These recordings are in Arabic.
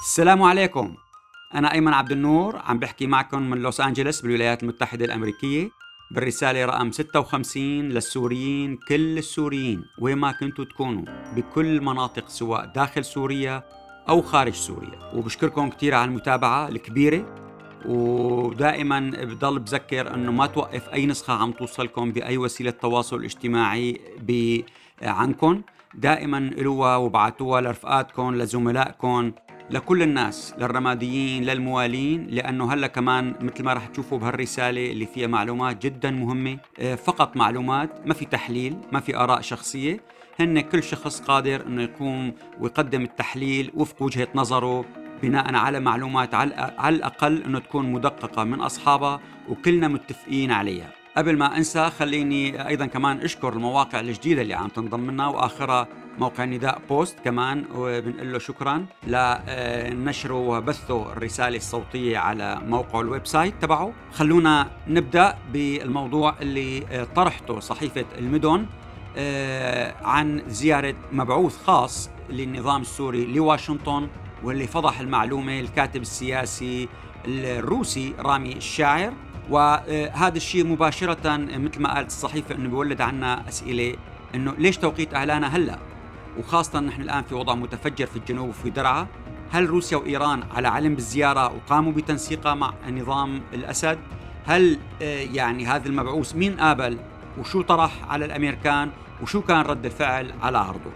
السلام عليكم. أنا أيمن عبد النور عم بحكي معكم من لوس أنجلوس بالولايات المتحدة الأمريكية بالرسالة رقم 56 للسوريين كل السوريين وين ما كنتوا تكونوا بكل مناطق سواء داخل سوريا أو خارج سوريا. وبشكركم كثير على المتابعة الكبيرة ودائما بضل بذكر إنه ما توقف أي نسخة عم توصلكم بأي وسيلة تواصل اجتماعي عنكم دائما إلوها وبعتوها لرفقاتكم لزملائكم لكل الناس للرماديين للموالين لأنه هلا كمان مثل ما رح تشوفوا بهالرسالة اللي فيها معلومات جدا مهمة. آه، فقط معلومات ما في تحليل ما في آراء شخصية. هن كل شخص قادر إنه يقوم ويقدم التحليل وفق وجهة نظره بناء على معلومات على الأقل إنه تكون مدققة من أصحابها وكلنا متفقين عليها. قبل ما أنسى خليني أيضا كمان أشكر المواقع الجديدة اللي عم تنضم لنا وآخرها موقع نداء بوست كمان وبنقول له شكرا لنشره وبثه الرسالة الصوتية على موقعه ال website تبعه خلونا نبدأ بالموضوع اللي طرحته صحيفة المدن آه، عن زيارة مبعوث خاص للنظام السوري لواشنطن واللي فضح المعلومة الكاتب السياسي الروسي رامي الشاعر وهذا الشيء مباشرة مثل ما قالت الصحيفة إنه بيولد عنا أسئلة إنه ليش توقيت اعلانها هلأ؟ وخاصة نحن الآن في وضع متفجر في الجنوب وفي درعا، هل روسيا وإيران على علم بالزيارة وقاموا بتنسيقها مع نظام الأسد؟ هل آه، يعني هذا المبعوث مين قابل؟ وشو طرح على الأمريكان؟ وشو كان رد الفعل على عرضه؟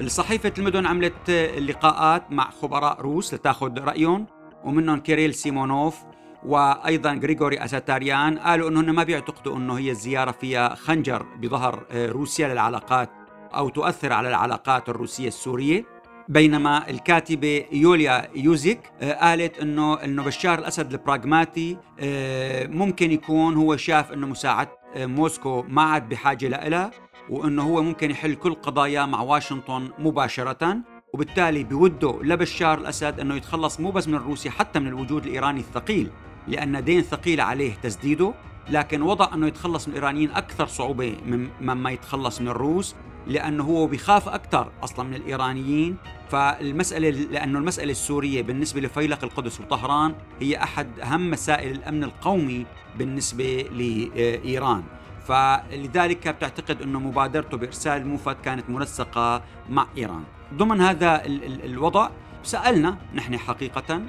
الصحيفة المدن عملت لقاءات مع خبراء روس لتاخذ رأيهم ومنهم كيريل سيمونوف وأيضا غريغوري أساتاريان قالوا انه ما بيعتقدوا إنه هي الزيارة فيها خنجر بظهر آه، روسيا للعلاقات أو تؤثر على العلاقات الروسية السورية. بينما الكاتبة يوليا يوزيك آه، قالت إنه إنه بشار الأسد البراغماتي آه، ممكن يكون هو شاف إنه مساعدة موسكو ما عاد بحاجة لها وإنه هو ممكن يحل كل قضايا مع واشنطن مباشرة. وبالتالي بوده لبشار الأسد إنه يتخلص مو بس من روسيا حتى من الوجود الإيراني الثقيل لأن دين ثقيل عليه تسديده. لكن وضع أنه يتخلص من الإيرانيين أكثر صعوبة مما يتخلص من الروس. لأنه هو بيخاف أكثر أصلا من الإيرانيين. فالمسألة لأنه المسألة السورية بالنسبة لفيلق القدس وطهران هي أحد أهم مسائل الأمن القومي بالنسبة لإيران. فلذلك بتعتقد أنه مبادرته بإرسال الموفد كانت منسقة مع إيران. ضمن هذا الوضع سألنا نحن حقيقة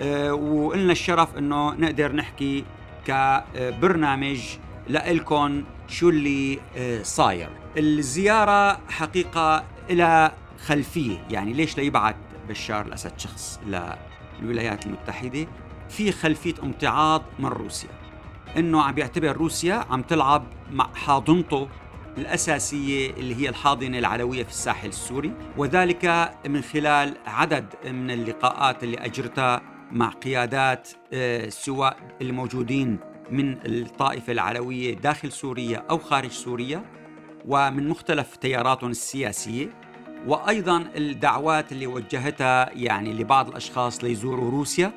آه، وقلنا الشرف إنه نقدر نحكي كبرنامج لإلكم شو اللي آه، صاير. الزيارة حقيقة إلى خلفية يعني ليش ليبعت بشار الأسد شخص للولايات المتحدة؟ في خلفية امتعاض من روسيا. إنه عم بيعتبر روسيا عم تلعب مع حاضنته الأساسية اللي هي الحاضنة العلوية في الساحل السوري. وذلك من خلال عدد من اللقاءات اللي أجرتها مع قيادات آه، سواء الموجودين من الطائفة العلوية داخل سوريا أو خارج سوريا ومن مختلف تياراتهم السياسية وأيضا الدعوات اللي وجهتها يعني لبعض الأشخاص ليزوروا روسيا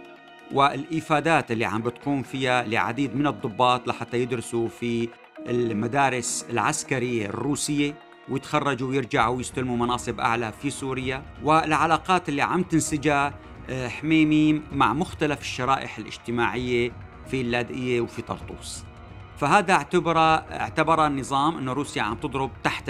والإفادات اللي عم بتقوم فيها لعديد من الضباط لحتى يدرسوا في المدارس العسكرية الروسية ويتخرجوا ويرجعوا ويستلموا مناصب أعلى في سوريا. والعلاقات اللي عم تنسجها آه، حميمي مع مختلف الشرائح الاجتماعية في اللاذقية وفي طرطوس. فهذا اعتبر اعتبر النظام إنه روسيا عم تضرب تحت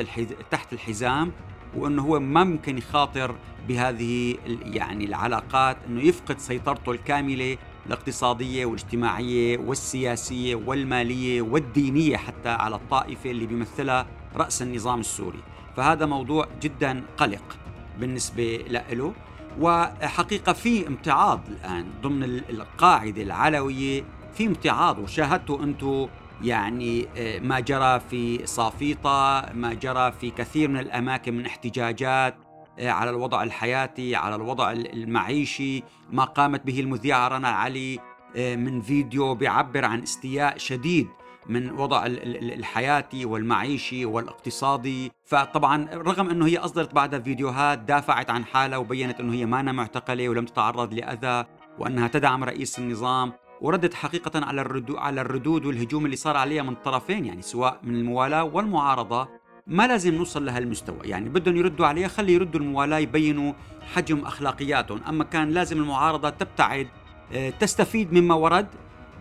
تحت الحزام وإنه هو ما ممكن يخاطر بهذه يعني العلاقات إنه يفقد سيطرته الكاملة الاقتصادية والاجتماعية والسياسية والمالية والدينية حتى على الطائفة اللي بيمثلها رأس النظام السوري. فهذا موضوع جدا قلق بالنسبة له وحقيقة في امتعاض الآن ضمن القاعدة العلوية في امتعاض وشاهدتوا أنتم يعني آه، ما جرى في صافيطة ما جرى في كثير من الأماكن من احتجاجات آه، على الوضع الحياتي على الوضع المعيشي. ما قامت به المذيعة رنا علي آه، من فيديو بيعبر عن استياء شديد من وضع الحياتي والمعيشي والاقتصادي. فطبعا رغم إنه هي أصدرت بعدها فيديوهات دافعت عن حالها وبينت إنه هي ما معتقلة ولم تتعرض لأذى وأنها تدعم رئيس النظام. وردت حقيقة على الردود على الردود والهجوم اللي صار عليها من الطرفين يعني سواء من الموالاة والمعارضة ما لازم نوصل لهالمستوى يعني بدهم يردوا عليها خلي يردوا الموالاة يبينوا حجم أخلاقياتهم أما كان لازم المعارضة تبتعد آه، تستفيد مما ورد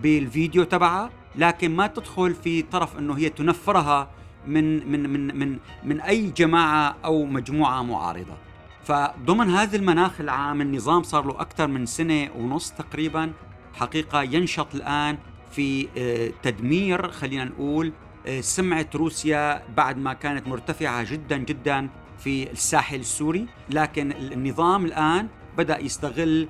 بالفيديو تبعها لكن ما تدخل في طرف إنه هي تنفرها من من من من من أي جماعة أو مجموعة معارضة. فضمن هذا المناخ العام النظام صار له أكثر من سنة ونص تقريبا حقيقة ينشط الآن في آه، تدمير خلينا نقول آه، سمعة روسيا بعد ما كانت مرتفعة جدا جدا في الساحل السوري. لكن النظام الآن بدأ يستغل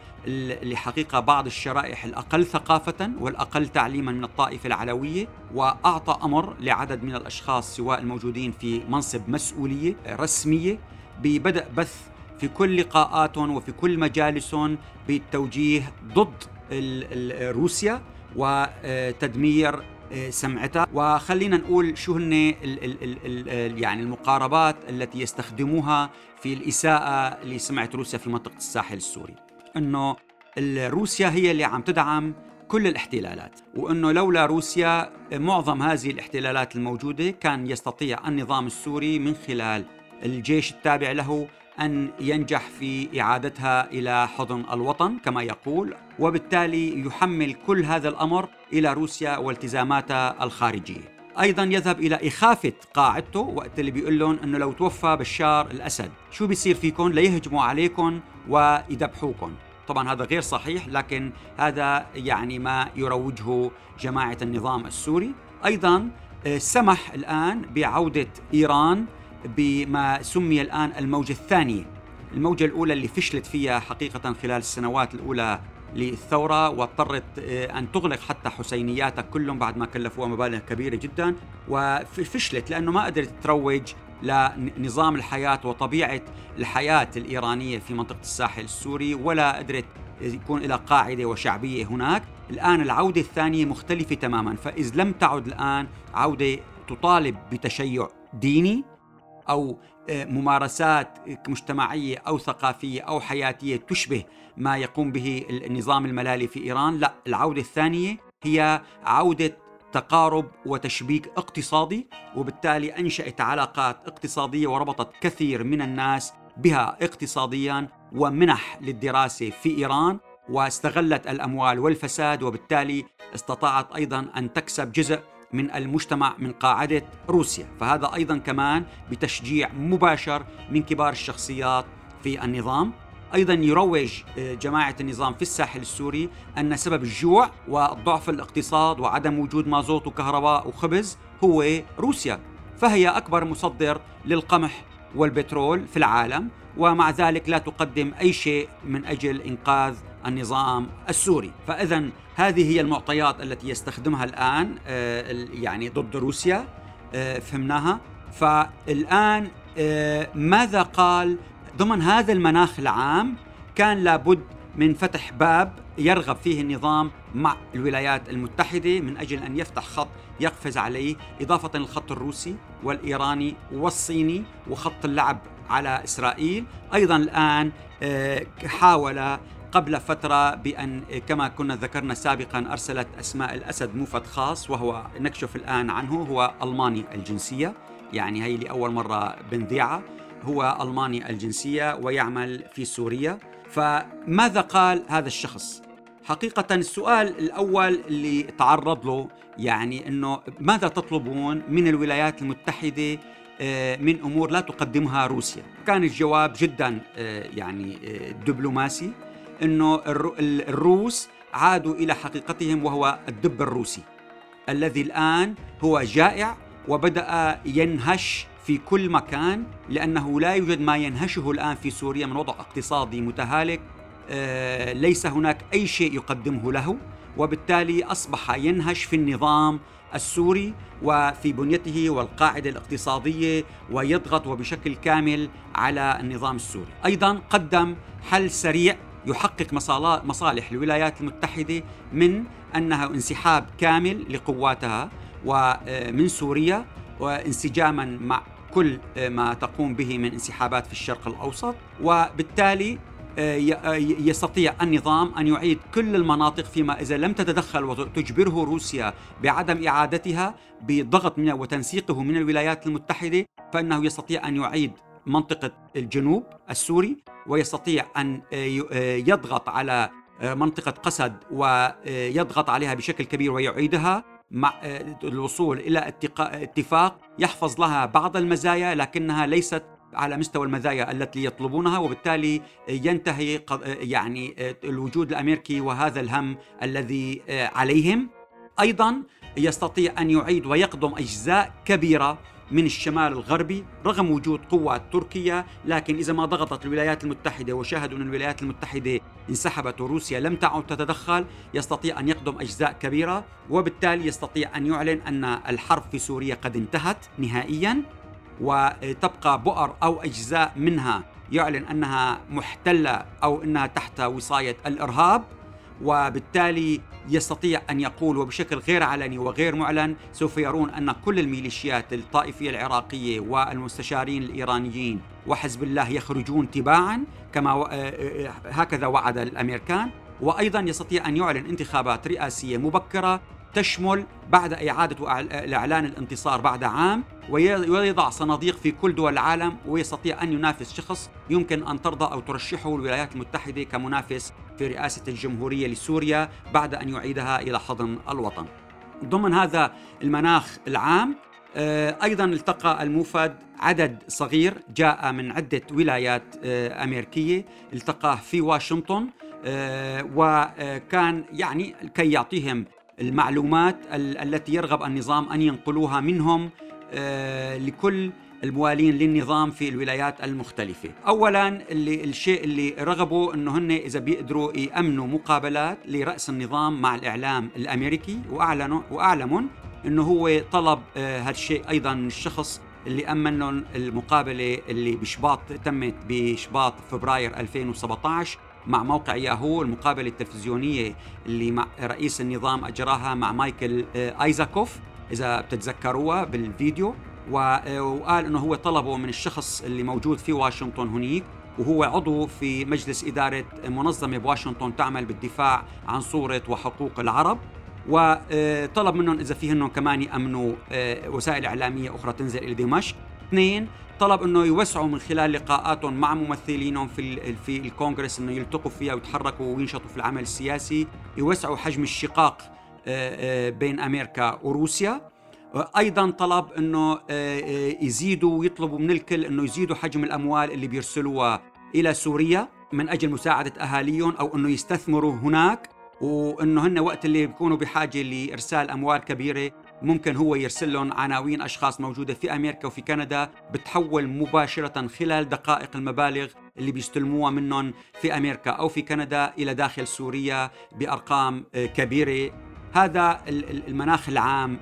لحقيقة بعض الشرائح الأقل ثقافة والأقل تعليما من الطائفة العلوية وأعطى أمر لعدد من الأشخاص سواء الموجودين في منصب مسؤولية رسمية ببدء بث في كل لقاءاتهم وفي كل مجالسهم بالتوجيه ضد روسيا وتدمير سمعتها. وخلينا نقول شو هن يعني المقاربات التي يستخدموها في الإساءة لسمعة روسيا في منطقة الساحل السوري. أنه روسيا هي اللي عم تدعم كل الاحتلالات. وأنه لولا روسيا معظم هذه الاحتلالات الموجودة كان يستطيع النظام السوري من خلال الجيش التابع له أن ينجح في إعادتها إلى حضن الوطن كما يقول وبالتالي يحمل كل هذا الأمر إلى روسيا والتزاماتها الخارجية. أيضا يذهب إلى إخافة قاعدته وقت اللي بيقول لهم إنه لو توفى بشار الأسد شو بيصير فيكم؟ ليهجموا عليكم ويذبحوكم. طبعا هذا غير صحيح لكن هذا يعني ما يروجه جماعة النظام السوري. أيضا آه، سمح الآن بعودة إيران بما سمي الآن الموجة الثانية. الموجة الأولى اللي فشلت فيها حقيقة خلال السنوات الأولى للثورة واضطرت آه، أن تغلق حتى حسينياتها كلهم بعد ما كلفوها مبالغ كبيرة جدا وفشلت لأنه ما قدرت تروج لنظام الحياة وطبيعة الحياة الإيرانية في منطقة الساحل السوري ولا قدرت يكون لها قاعدة وشعبية هناك. الآن العودة الثانية مختلفة تماما فإذ لم تعد الآن عودة تطالب بتشيع ديني أو آه، ممارسات مجتمعية أو ثقافية أو حياتية تشبه ما يقوم به النظام الملالي في إيران، لا العودة الثانية هي عودة تقارب وتشبيك اقتصادي وبالتالي أنشأت علاقات اقتصادية وربطت كثير من الناس بها اقتصاديا ومنح للدراسة في إيران واستغلت الأموال والفساد وبالتالي استطاعت أيضا أن تكسب جزء من المجتمع من قاعدة روسيا. فهذا أيضا كمان بتشجيع مباشر من كبار الشخصيات في النظام. أيضا يروج آه، جماعة النظام في الساحل السوري أن سبب الجوع وضعف الاقتصاد وعدم وجود مازوت وكهرباء وخبز هو روسيا. فهي أكبر مصدر للقمح والبترول في العالم ومع ذلك لا تقدم أي شيء من أجل إنقاذ النظام السوري. فاذا هذه هي المعطيات التي يستخدمها الآن آه، يعني ضد روسيا آه، فهمناها. فالآن آه، ماذا قال؟ ضمن هذا المناخ العام كان لابد من فتح باب يرغب فيه النظام مع الولايات المتحدة من أجل أن يفتح خط يقفز عليه إضافة للخط الروسي والإيراني والصيني وخط اللعب على إسرائيل. أيضا الآن حاول قبل فترة بأن كما كنا ذكرنا سابقا أرسلت أسماء الأسد موفد خاص وهو نكشف الآن عنه هو ألماني الجنسية يعني هي لأول مرة بنذيعة. هو ألماني الجنسية ويعمل في سوريا. فماذا قال هذا الشخص؟ حقيقة السؤال الأول اللي تعرض له يعني أنه ماذا تطلبون من الولايات المتحدة آه، من أمور لا تقدمها روسيا؟ كان الجواب جدا آه، يعني آه، دبلوماسي. إنه الروس عادوا إلى حقيقتهم وهو الدب الروسي الذي الآن هو جائع وبدأ ينهش في كل مكان لأنه لا يوجد ما ينهشه الآن في سوريا من وضع اقتصادي متهالك آه، ليس هناك أي شيء يقدمه له وبالتالي أصبح ينهش في النظام السوري وفي بنيته والقاعدة الاقتصادية ويضغط وبشكل كامل على النظام السوري. أيضا قدم حل سريع يحقق مصالح الولايات المتحدة من أنها انسحاب كامل لقواتها ومن سوريا وانسجاما مع كل ما تقوم به من انسحابات في الشرق الأوسط. وبالتالي يستطيع النظام أن يعيد كل المناطق فيما إذا لم تتدخل وتجبره روسيا بعدم إعادتها بضغط منها وتنسيقه من الولايات المتحدة فإنه يستطيع أن يعيد منطقة الجنوب السوري ويستطيع أن يضغط على منطقة قسد ويضغط عليها بشكل كبير ويعيدها مع الوصول إلى اتفاق يحفظ لها بعض المزايا لكنها ليست على مستوى المزايا التي يطلبونها وبالتالي ينتهي يعني الوجود الأمريكي وهذا الهم الذي عليهم. أيضا يستطيع أن يعيد ويقضم أجزاء كبيرة من الشمال الغربي رغم وجود قوات تركيا لكن إذا ما ضغطت الولايات المتحدة وشاهدوا أن الولايات المتحدة انسحبت وروسيا لم تعد تتدخل يستطيع أن يقدم أجزاء كبيرة وبالتالي يستطيع أن يعلن أن الحرب في سوريا قد انتهت نهائيا وتبقى بؤر أو أجزاء منها يعلن أنها محتلة أو أنها تحت وصاية الإرهاب. وبالتالي يستطيع أن يقول وبشكل غير علني وغير معلن سوف يرون أن كل الميليشيات الطائفية العراقية والمستشارين الإيرانيين وحزب الله يخرجون تباعا كما آه، آه، هكذا وعد الأمريكان. وأيضا يستطيع أن يعلن انتخابات رئاسية مبكرة تشمل بعد إعادة الإعلان الانتصار بعد عام ويضع صناديق في كل دول العالم ويستطيع أن ينافس شخص يمكن أن ترضى أو ترشحه الولايات المتحدة كمنافس في رئاسة الجمهورية لسوريا بعد أن يعيدها إلى حضن الوطن. ضمن هذا المناخ العام آه، أيضا التقى الموفد عدد صغير جاء من عدة ولايات آه، أمريكية. التقاه في واشنطن آه، وكان يعني كي يعطيهم المعلومات التي يرغب النظام أن ينقلوها منهم لكل الموالين للنظام في الولايات المختلفة. أولا اللي الشيء اللي رغبوا أنه هن إذا بيقدروا يأمنوا مقابلات لرأس النظام مع الإعلام الأمريكي وأعلنوا وأعلموا أنه هو طلب آه، هالشيء أيضا من الشخص اللي أمن لهم المقابلة اللي بشباط تمت بشباط فبراير 2017 مع موقع ياهو المقابلة التلفزيونية اللي مع رئيس النظام أجراها مع مايكل آه، آيزاكوف. إذا بتتذكروها بالفيديو. آه، وقال أنه هو طلبه من الشخص اللي موجود في واشنطن هنيك وهو عضو في مجلس إدارة منظمة بواشنطن تعمل بالدفاع عن صورة وحقوق العرب. وطلب منهم إذا فيهن كمان يأمنوا آه، وسائل إعلامية أخرى تنزل إلى دمشق. اثنين طلب إنه يوسعوا من خلال لقاءاتهم مع ممثلينهم في في الكونغرس إنه يلتقوا فيها ويتحركوا وينشطوا في العمل السياسي. يوسعوا حجم الشقاق آه، آه، بين أمريكا وروسيا. أيضا طلب إنه آه، يزيدوا ويطلبوا من الكل إنه يزيدوا حجم الأموال اللي بيرسلوها إلى سوريا من أجل مساعدة أهاليهم أو إنه يستثمروا هناك. وإنه هن وقت اللي بيكونوا بحاجة لإرسال أموال كبيرة ممكن هو يرسل لهم عناوين أشخاص موجودة في أمريكا وفي كندا بتحول مباشرة خلال دقائق المبالغ اللي بيستلموها منهم في أمريكا أو في كندا إلى داخل سوريا بأرقام آه، كبيرة. هذا المناخ العام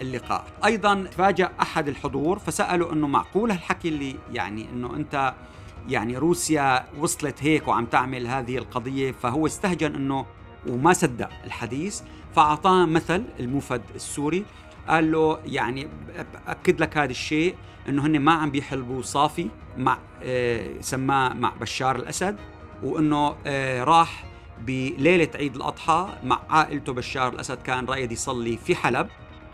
للقاء. أيضا تفاجأ أحد الحضور فسالوا إنه معقول هالحكي اللي يعني إنه أنت يعني روسيا وصلت هيك وعم تعمل هذه القضية فهو استهجن إنه وما صدق الحديث فأعطاه مثل الموفد السوري قال له يعني اكد لك هذا الشيء إنه هن ما عم بيحلبوا صافي مع آه سماه مع بشار الأسد وإنه آه راح بليلة عيد الأضحى مع عائلته بشار الأسد كان رايد يصلي في حلب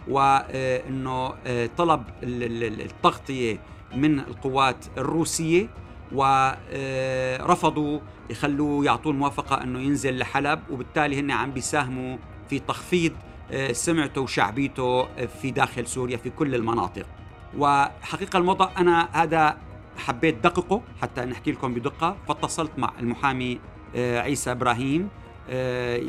وإنه آه طلب التغطية من القوات الروسية ورفضوا يخلوه يعطوه الموافقة إنه ينزل لحلب وبالتالي هن عم بيساهموا في تخفيض آه، سمعته وشعبيته آه، في داخل سوريا في كل المناطق. وحقيقة الموضوع أنا هذا حبيت دققه حتى نحكي لكم بدقة فاتصلت مع المحامي آه، عيسى إبراهيم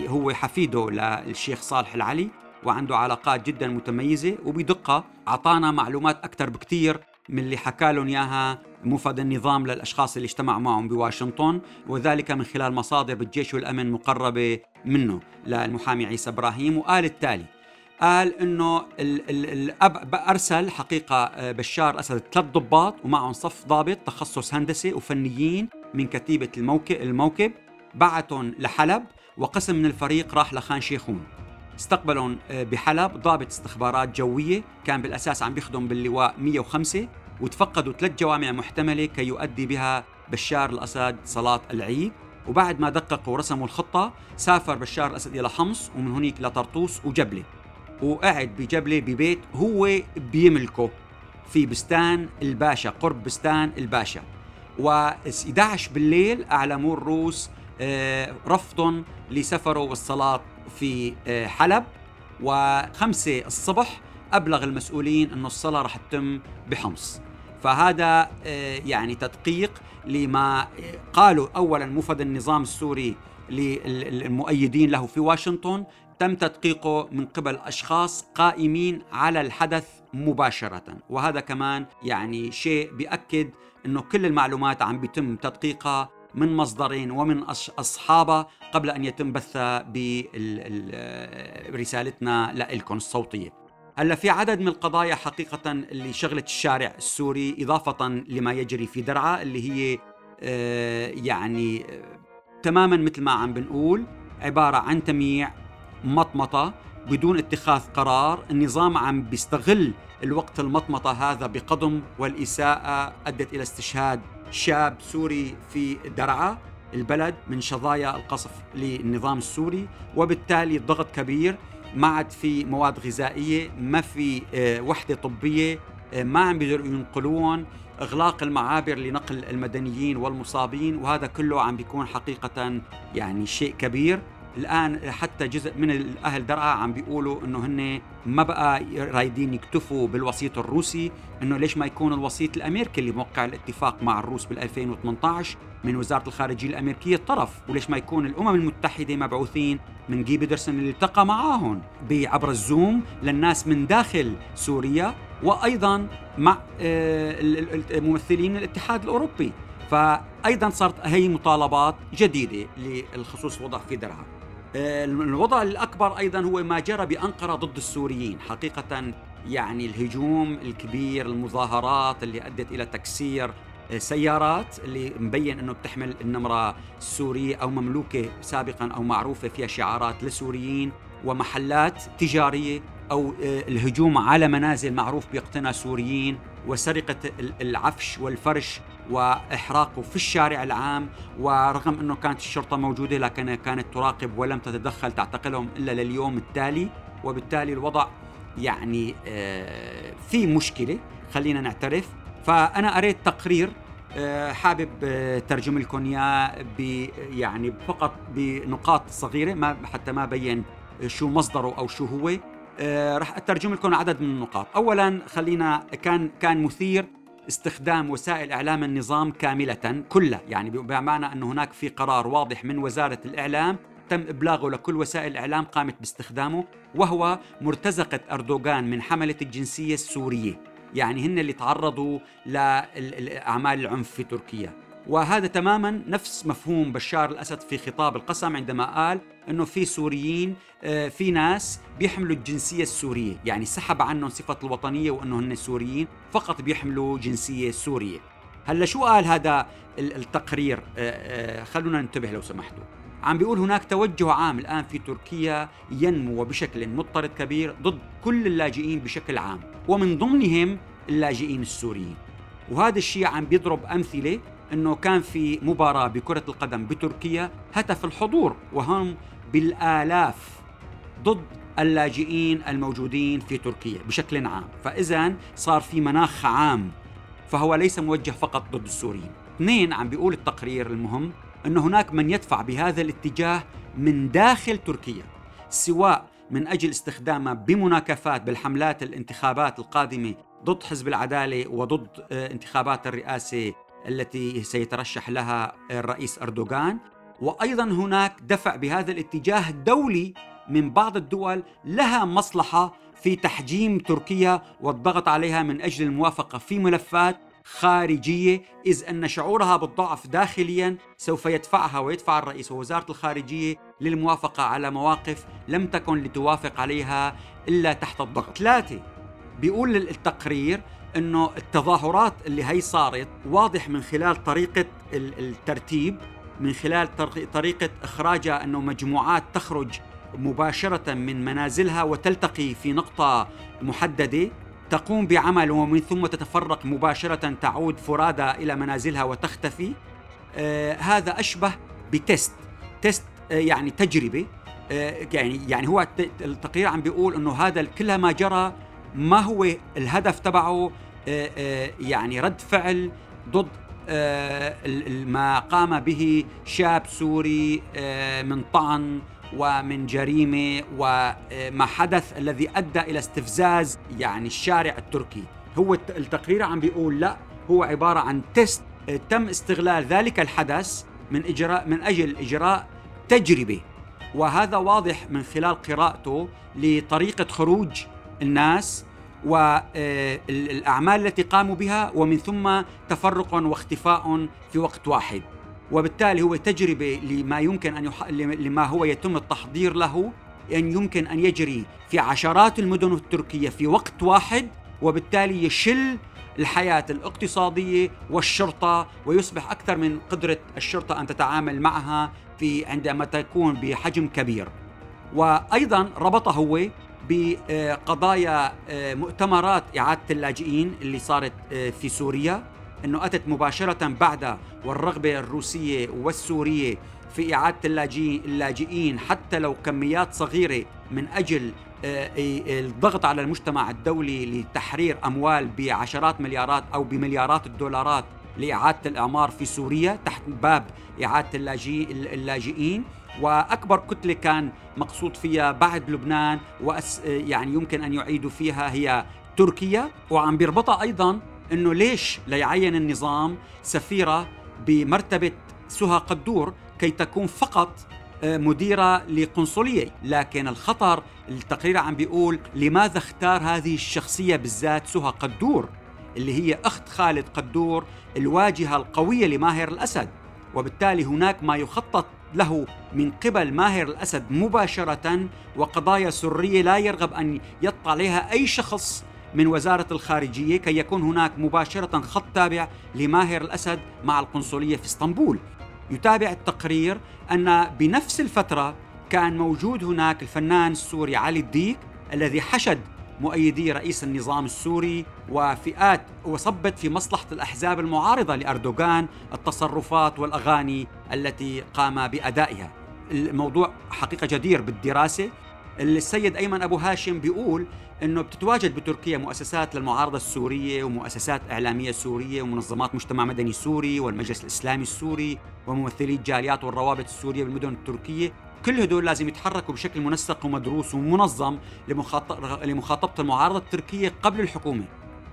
هو حفيده للشيخ صالح العلي وعنده علاقات جدا متميزة وبدقة أعطانا معلومات أكثر بكثير من اللي حكى لهم إياها مفد النظام للأشخاص اللي اجتمعوا معهم بواشنطن وذلك من خلال مصادر بالجيش والأمن مقربة منه للمحامي عيسى إبراهيم. وقال التالي قال إنه الأب أرسل حقيقة آه، بشار أسد ثلاث ضباط ومعهم صف ضابط تخصص هندسي وفنيين من كتيبة الموكب الموكب. بعتهم لحلب وقسم من الفريق راح لخان شيخون استقبلهم آه، بحلب ضابط استخبارات جوية كان بالأساس عم بيخدم باللواء 105 وتفقدوا ثلاث جوامع محتملة كي يؤدي بها بشار الأسد صلاة العيد. وبعد ما دققوا ورسموا الخطة سافر بشار الأسد إلى حمص ومن هناك لطرطوس وجبلة. وقعد بجبلة ببيت هو بيملكه في بستان الباشا قرب بستان الباشا. و11 بالليل أعلموا الروس رفض لسفره والصلاة في آه، حلب. وخمسة الصبح أبلغ المسؤولين أن الصلاة رح تتم بحمص. فهذا آه، يعني تدقيق لما قالوا أولا مفد النظام السوري للمؤيدين له في واشنطن. تم تدقيقه من قبل أشخاص قائمين على الحدث مباشرة. وهذا كمان يعني شيء بيأكد أنه كل المعلومات عم بيتم تدقيقها من مصدرين ومن أصحابها قبل أن يتم بثها برسالتنا لكم الصوتية. هلا في عدد من القضايا حقيقة اللي شغلت الشارع السوري إضافة لما يجري في درعا اللي هي آه، يعني تماما مثل ما عم بنقول عبارة عن تمييع مطمطة بدون اتخاذ قرار. النظام عم بيستغل الوقت المطمطة هذا بقضم والإساءة أدت إلى استشهاد شاب سوري في درعا البلد من شظايا القصف للنظام السوري وبالتالي ضغط كبير ما عاد في مواد غذائية ما في آه، وحدة طبية آه، ما عم بيقدروا ينقلون إغلاق المعابر لنقل المدنيين والمصابين وهذا كله عم بيكون حقيقة يعني شيء كبير. الآن حتى جزء من الأهل درعا عم بيقولوا إنه هن ما بقى رايدين يكتفوا بالوسيط الروسي إنه ليش ما يكون الوسيط الأمريكي اللي موقع الاتفاق مع الروس بال 2018 من وزارة الخارجية الأمريكية طرف وليش ما يكون الأمم المتحدة مبعوثين من جي بيدرسون اللي التقى معاهم عبر الزوم للناس من داخل سوريا وأيضا مع آه، ممثلين الاتحاد الأوروبي. فايضا صارت هي مطالبات جديدة للخصوص وضع في درعا. الوضع الأكبر أيضا هو ما جرى بأنقرة ضد السوريين. حقيقة يعني الهجوم الكبير المظاهرات اللي أدت إلى تكسير سيارات اللي مبين أنه بتحمل النمرة السورية أو مملوكة سابقا أو معروفة فيها شعارات لسوريين ومحلات تجارية أو آه، الهجوم على منازل معروف بيقتنى سوريين. وسرقة العفش والفرش وإحراقه في الشارع العام ورغم إنه كانت الشرطة موجودة لكن كانت تراقب ولم تتدخل تعتقلهم إلا لليوم التالي وبالتالي الوضع يعني آه، في مشكلة خلينا نعترف. فأنا قريت تقرير آه، حابب آه، ترجم لكم اياه يعني فقط بنقاط صغيرة ما حتى ما بين شو مصدره أو شو هو. راح أترجم لكم عدد من النقاط. اولا خلينا كان كان مثير استخدام وسائل إعلام النظام كاملة كلها. يعني بمعنى أن هناك في قرار واضح من وزارة الإعلام تم إبلاغه لكل وسائل الاعلام قامت باستخدامه وهو مرتزقة أردوغان من حملة الجنسية السورية. يعني هن اللي تعرضوا لأعمال العنف في تركيا. وهذا تماما نفس مفهوم بشار الأسد في خطاب القسم عندما قال إنه في سوريين آه، في ناس بيحملوا الجنسية السورية، يعني سحب عنهم صفة الوطنية وإنه هن سوريين، فقط بيحملوا جنسية سورية. هلأ شو قال هذا التقرير؟ آه، آه، خلونا ننتبه لو سمحتوا. عم بيقول هناك توجه عام الآن في تركيا ينمو بشكل مضطرد كبير ضد كل اللاجئين بشكل عام، ومن ضمنهم اللاجئين السوريين. وهذا الشيء عم بيضرب أمثلة إنه كان في مباراة بكرة القدم بتركيا هتف الحضور وهم بالآلاف ضد اللاجئين الموجودين في تركيا بشكل عام. فاذا صار في مناخ عام فهو ليس موجه فقط ضد السوريين. اثنين عم بيقول التقرير المهم أن هناك من يدفع بهذا الاتجاه من داخل تركيا سواء من أجل استخدامها بمناكفات بالحملات الانتخابات القادمة ضد حزب العدالة وضد آه، انتخابات الرئاسة التي سيترشح لها الرئيس أردوغان وأيضا هناك دفع بهذا الاتجاه دولي من بعض الدول لها مصلحة في تحجيم تركيا والضغط عليها من أجل الموافقة في ملفات خارجية إذ أن شعورها بالضعف داخليا سوف يدفعها ويدفع الرئيس ووزارة الخارجية للموافقة على مواقف لم تكن لتوافق عليها إلا تحت الضغط. ثلاثة بيقول التقرير إنه التظاهرات اللي هي صارت واضح من خلال طريقة الترتيب من خلال طريقة اخراجها إنه مجموعات تخرج مباشرة من منازلها وتلتقي في نقطة محددة تقوم بعمل ومن ثم تتفرق مباشرة تعود فرادى إلى منازلها وتختفي. آه هذا أشبه بتست. تست آه، يعني تجربة. يعني يعني هو التقرير عم بيقول إنه هذا كل ما جرى ما هو الهدف تبعه؟ يعني رد فعل ضد ما قام به شاب سوري من طعن ومن جريمة وما حدث الذي أدى إلى استفزاز يعني الشارع التركي. هو التقرير عم بيقول لا هو عبارة عن تست تم استغلال ذلك الحدث من إجراء من أجل إجراء تجربة. وهذا واضح من خلال قراءته لطريقة خروج الناس والاعمال التي قاموا بها ومن ثم تفرق واختفاء في وقت واحد وبالتالي هو تجربة لما يمكن أن يح... لما هو يتم التحضير له أن يمكن أن يجري في عشرات المدن التركية في وقت واحد وبالتالي يشل الحياة الاقتصادية والشرطة ويصبح أكثر من قدرة الشرطة أن تتعامل معها في عندما تكون بحجم كبير. وأيضا ربطه هو بقضايا آه، مؤتمرات إعادة اللاجئين اللي صارت آه، في سوريا إنه أتت مباشرة بعد والرغبة الروسية والسورية في إعادة اللاجئين حتى لو كميات صغيرة من أجل آه، الضغط على المجتمع الدولي لتحرير أموال بعشرات مليارات أو بمليارات الدولارات لإعادة الإعمار في سوريا تحت باب إعادة اللاجئين. وأكبر كتلة كان مقصود فيها بعد لبنان وأس يعني يمكن أن يعيدوا فيها هي تركيا. وعم بيربطها أيضا إنه ليش ليعين النظام سفيرة بمرتبة سهى قدور كي تكون فقط آه، مديرة لقنصلية. لكن الخطر التقرير عم بيقول لماذا اختار هذه الشخصية بالذات سهى قدور؟ اللي هي أخت خالد قدور الواجهة القوية لماهر الأسد. وبالتالي هناك ما يخطط له من قبل ماهر الأسد مباشرة وقضايا سرية لا يرغب أن يطلع عليها أي شخص من وزارة الخارجية كي يكون هناك مباشرة خط تابع لماهر الأسد مع القنصلية في إسطنبول. يتابع التقرير أن بنفس الفترة كان موجود هناك الفنان السوري علي الديك الذي حشد مؤيدي رئيس النظام السوري وفئات وصبت في مصلحة الأحزاب المعارضة لأردوغان التصرفات والأغاني التي قام بأدائها. الموضوع حقيقة جدير بالدراسة. السيد أيمن أبو هاشم بيقول أنه بتتواجد بتركيا مؤسسات للمعارضة السورية ومؤسسات إعلامية سورية ومنظمات مجتمع مدني سوري والمجلس الإسلامي السوري وممثلي الجاليات والروابط السورية بالمدن التركية. كل هدول لازم يتحركوا بشكل منسق ومدروس ومنظم لمخاطبة المعارضة التركية قبل الحكومة.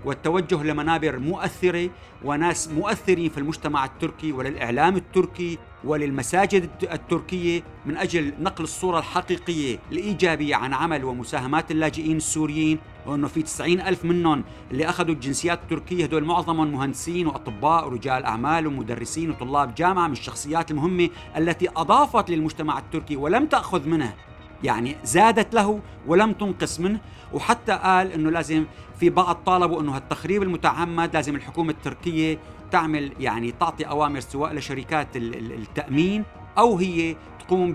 والتوجه لمنابر مؤثرة وناس مؤثرين في المجتمع التركي وللإعلام التركي وللمساجد التركية من أجل نقل الصورة الحقيقية الإيجابية عن عمل ومساهمات اللاجئين السوريين وأنه في 90 ألف منهم اللي أخذوا الجنسيات التركية هدول معظمهم مهندسين وأطباء ورجال أعمال ومدرسين وطلاب جامعة من الشخصيات المهمة التي أضافت للمجتمع التركي ولم تأخذ منه يعني زادت له ولم تنقص منه. وحتى قال إنه لازم في بعض طالبوا إنه التخريب المتعمد لازم الحكومة التركية تعمل يعني تعطي أوامر سواء لشركات التأمين أو هي تقوم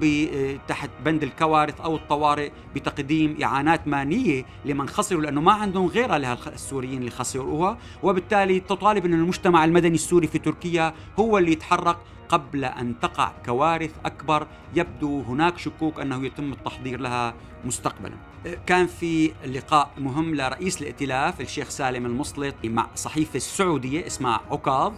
تحت بند الكوارث أو الطوارئ بتقديم إعانات مالية لمن خسروا لأنه ما عندهم غيرها للسوريين اللي خسروها. وبالتالي تطالب ان المجتمع المدني السوري في تركيا هو اللي يتحرك قبل أن تقع كوارث أكبر يبدو هناك شكوك أنه يتم التحضير لها مستقبلا. كان في لقاء مهم لرئيس الائتلاف الشيخ سالم المسلط مع صحيفة سعوديه اسمها عكاظ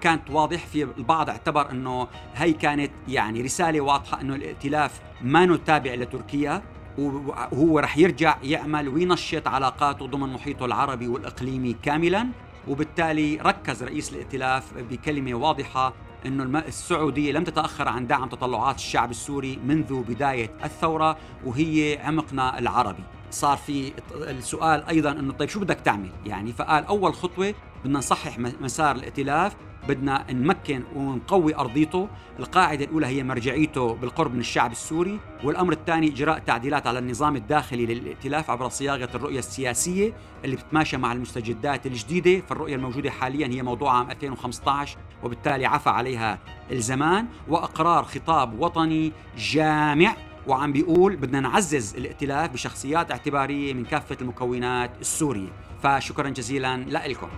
كانت واضح في البعض اعتبر أنه هي كانت يعني رسالة واضحة أنه الائتلاف ما تابع لتركيا وهو رح يرجع يعمل وينشط علاقاته ضمن محيطه العربي والإقليمي كاملا وبالتالي ركز رئيس الائتلاف بكلمة واضحة إنه السعودية لم تتأخر عن دعم تطلعات الشعب السوري منذ بداية الثورة وهي عمقنا العربي. صار في السؤال أيضا إنه طيب شو بدك تعمل؟ يعني فقال أول خطوة بدنا نصحح مسار الائتلاف بدنا نمكن ونقوي أرضيته، القاعدة الأولى هي مرجعيته بالقرب من الشعب السوري، والأمر الثاني إجراء تعديلات على النظام الداخلي للائتلاف عبر صياغة الرؤية السياسية اللي بتتماشى مع المستجدات الجديدة، فالرؤية الموجودة حاليا هي موضوع عام 2015 وبالتالي عفى عليها الزمان، وأقرار خطاب وطني جامع وعم بيقول بدنا نعزز الائتلاف بشخصيات اعتبارية من كافة المكونات السورية، فشكرا جزيلا لكم.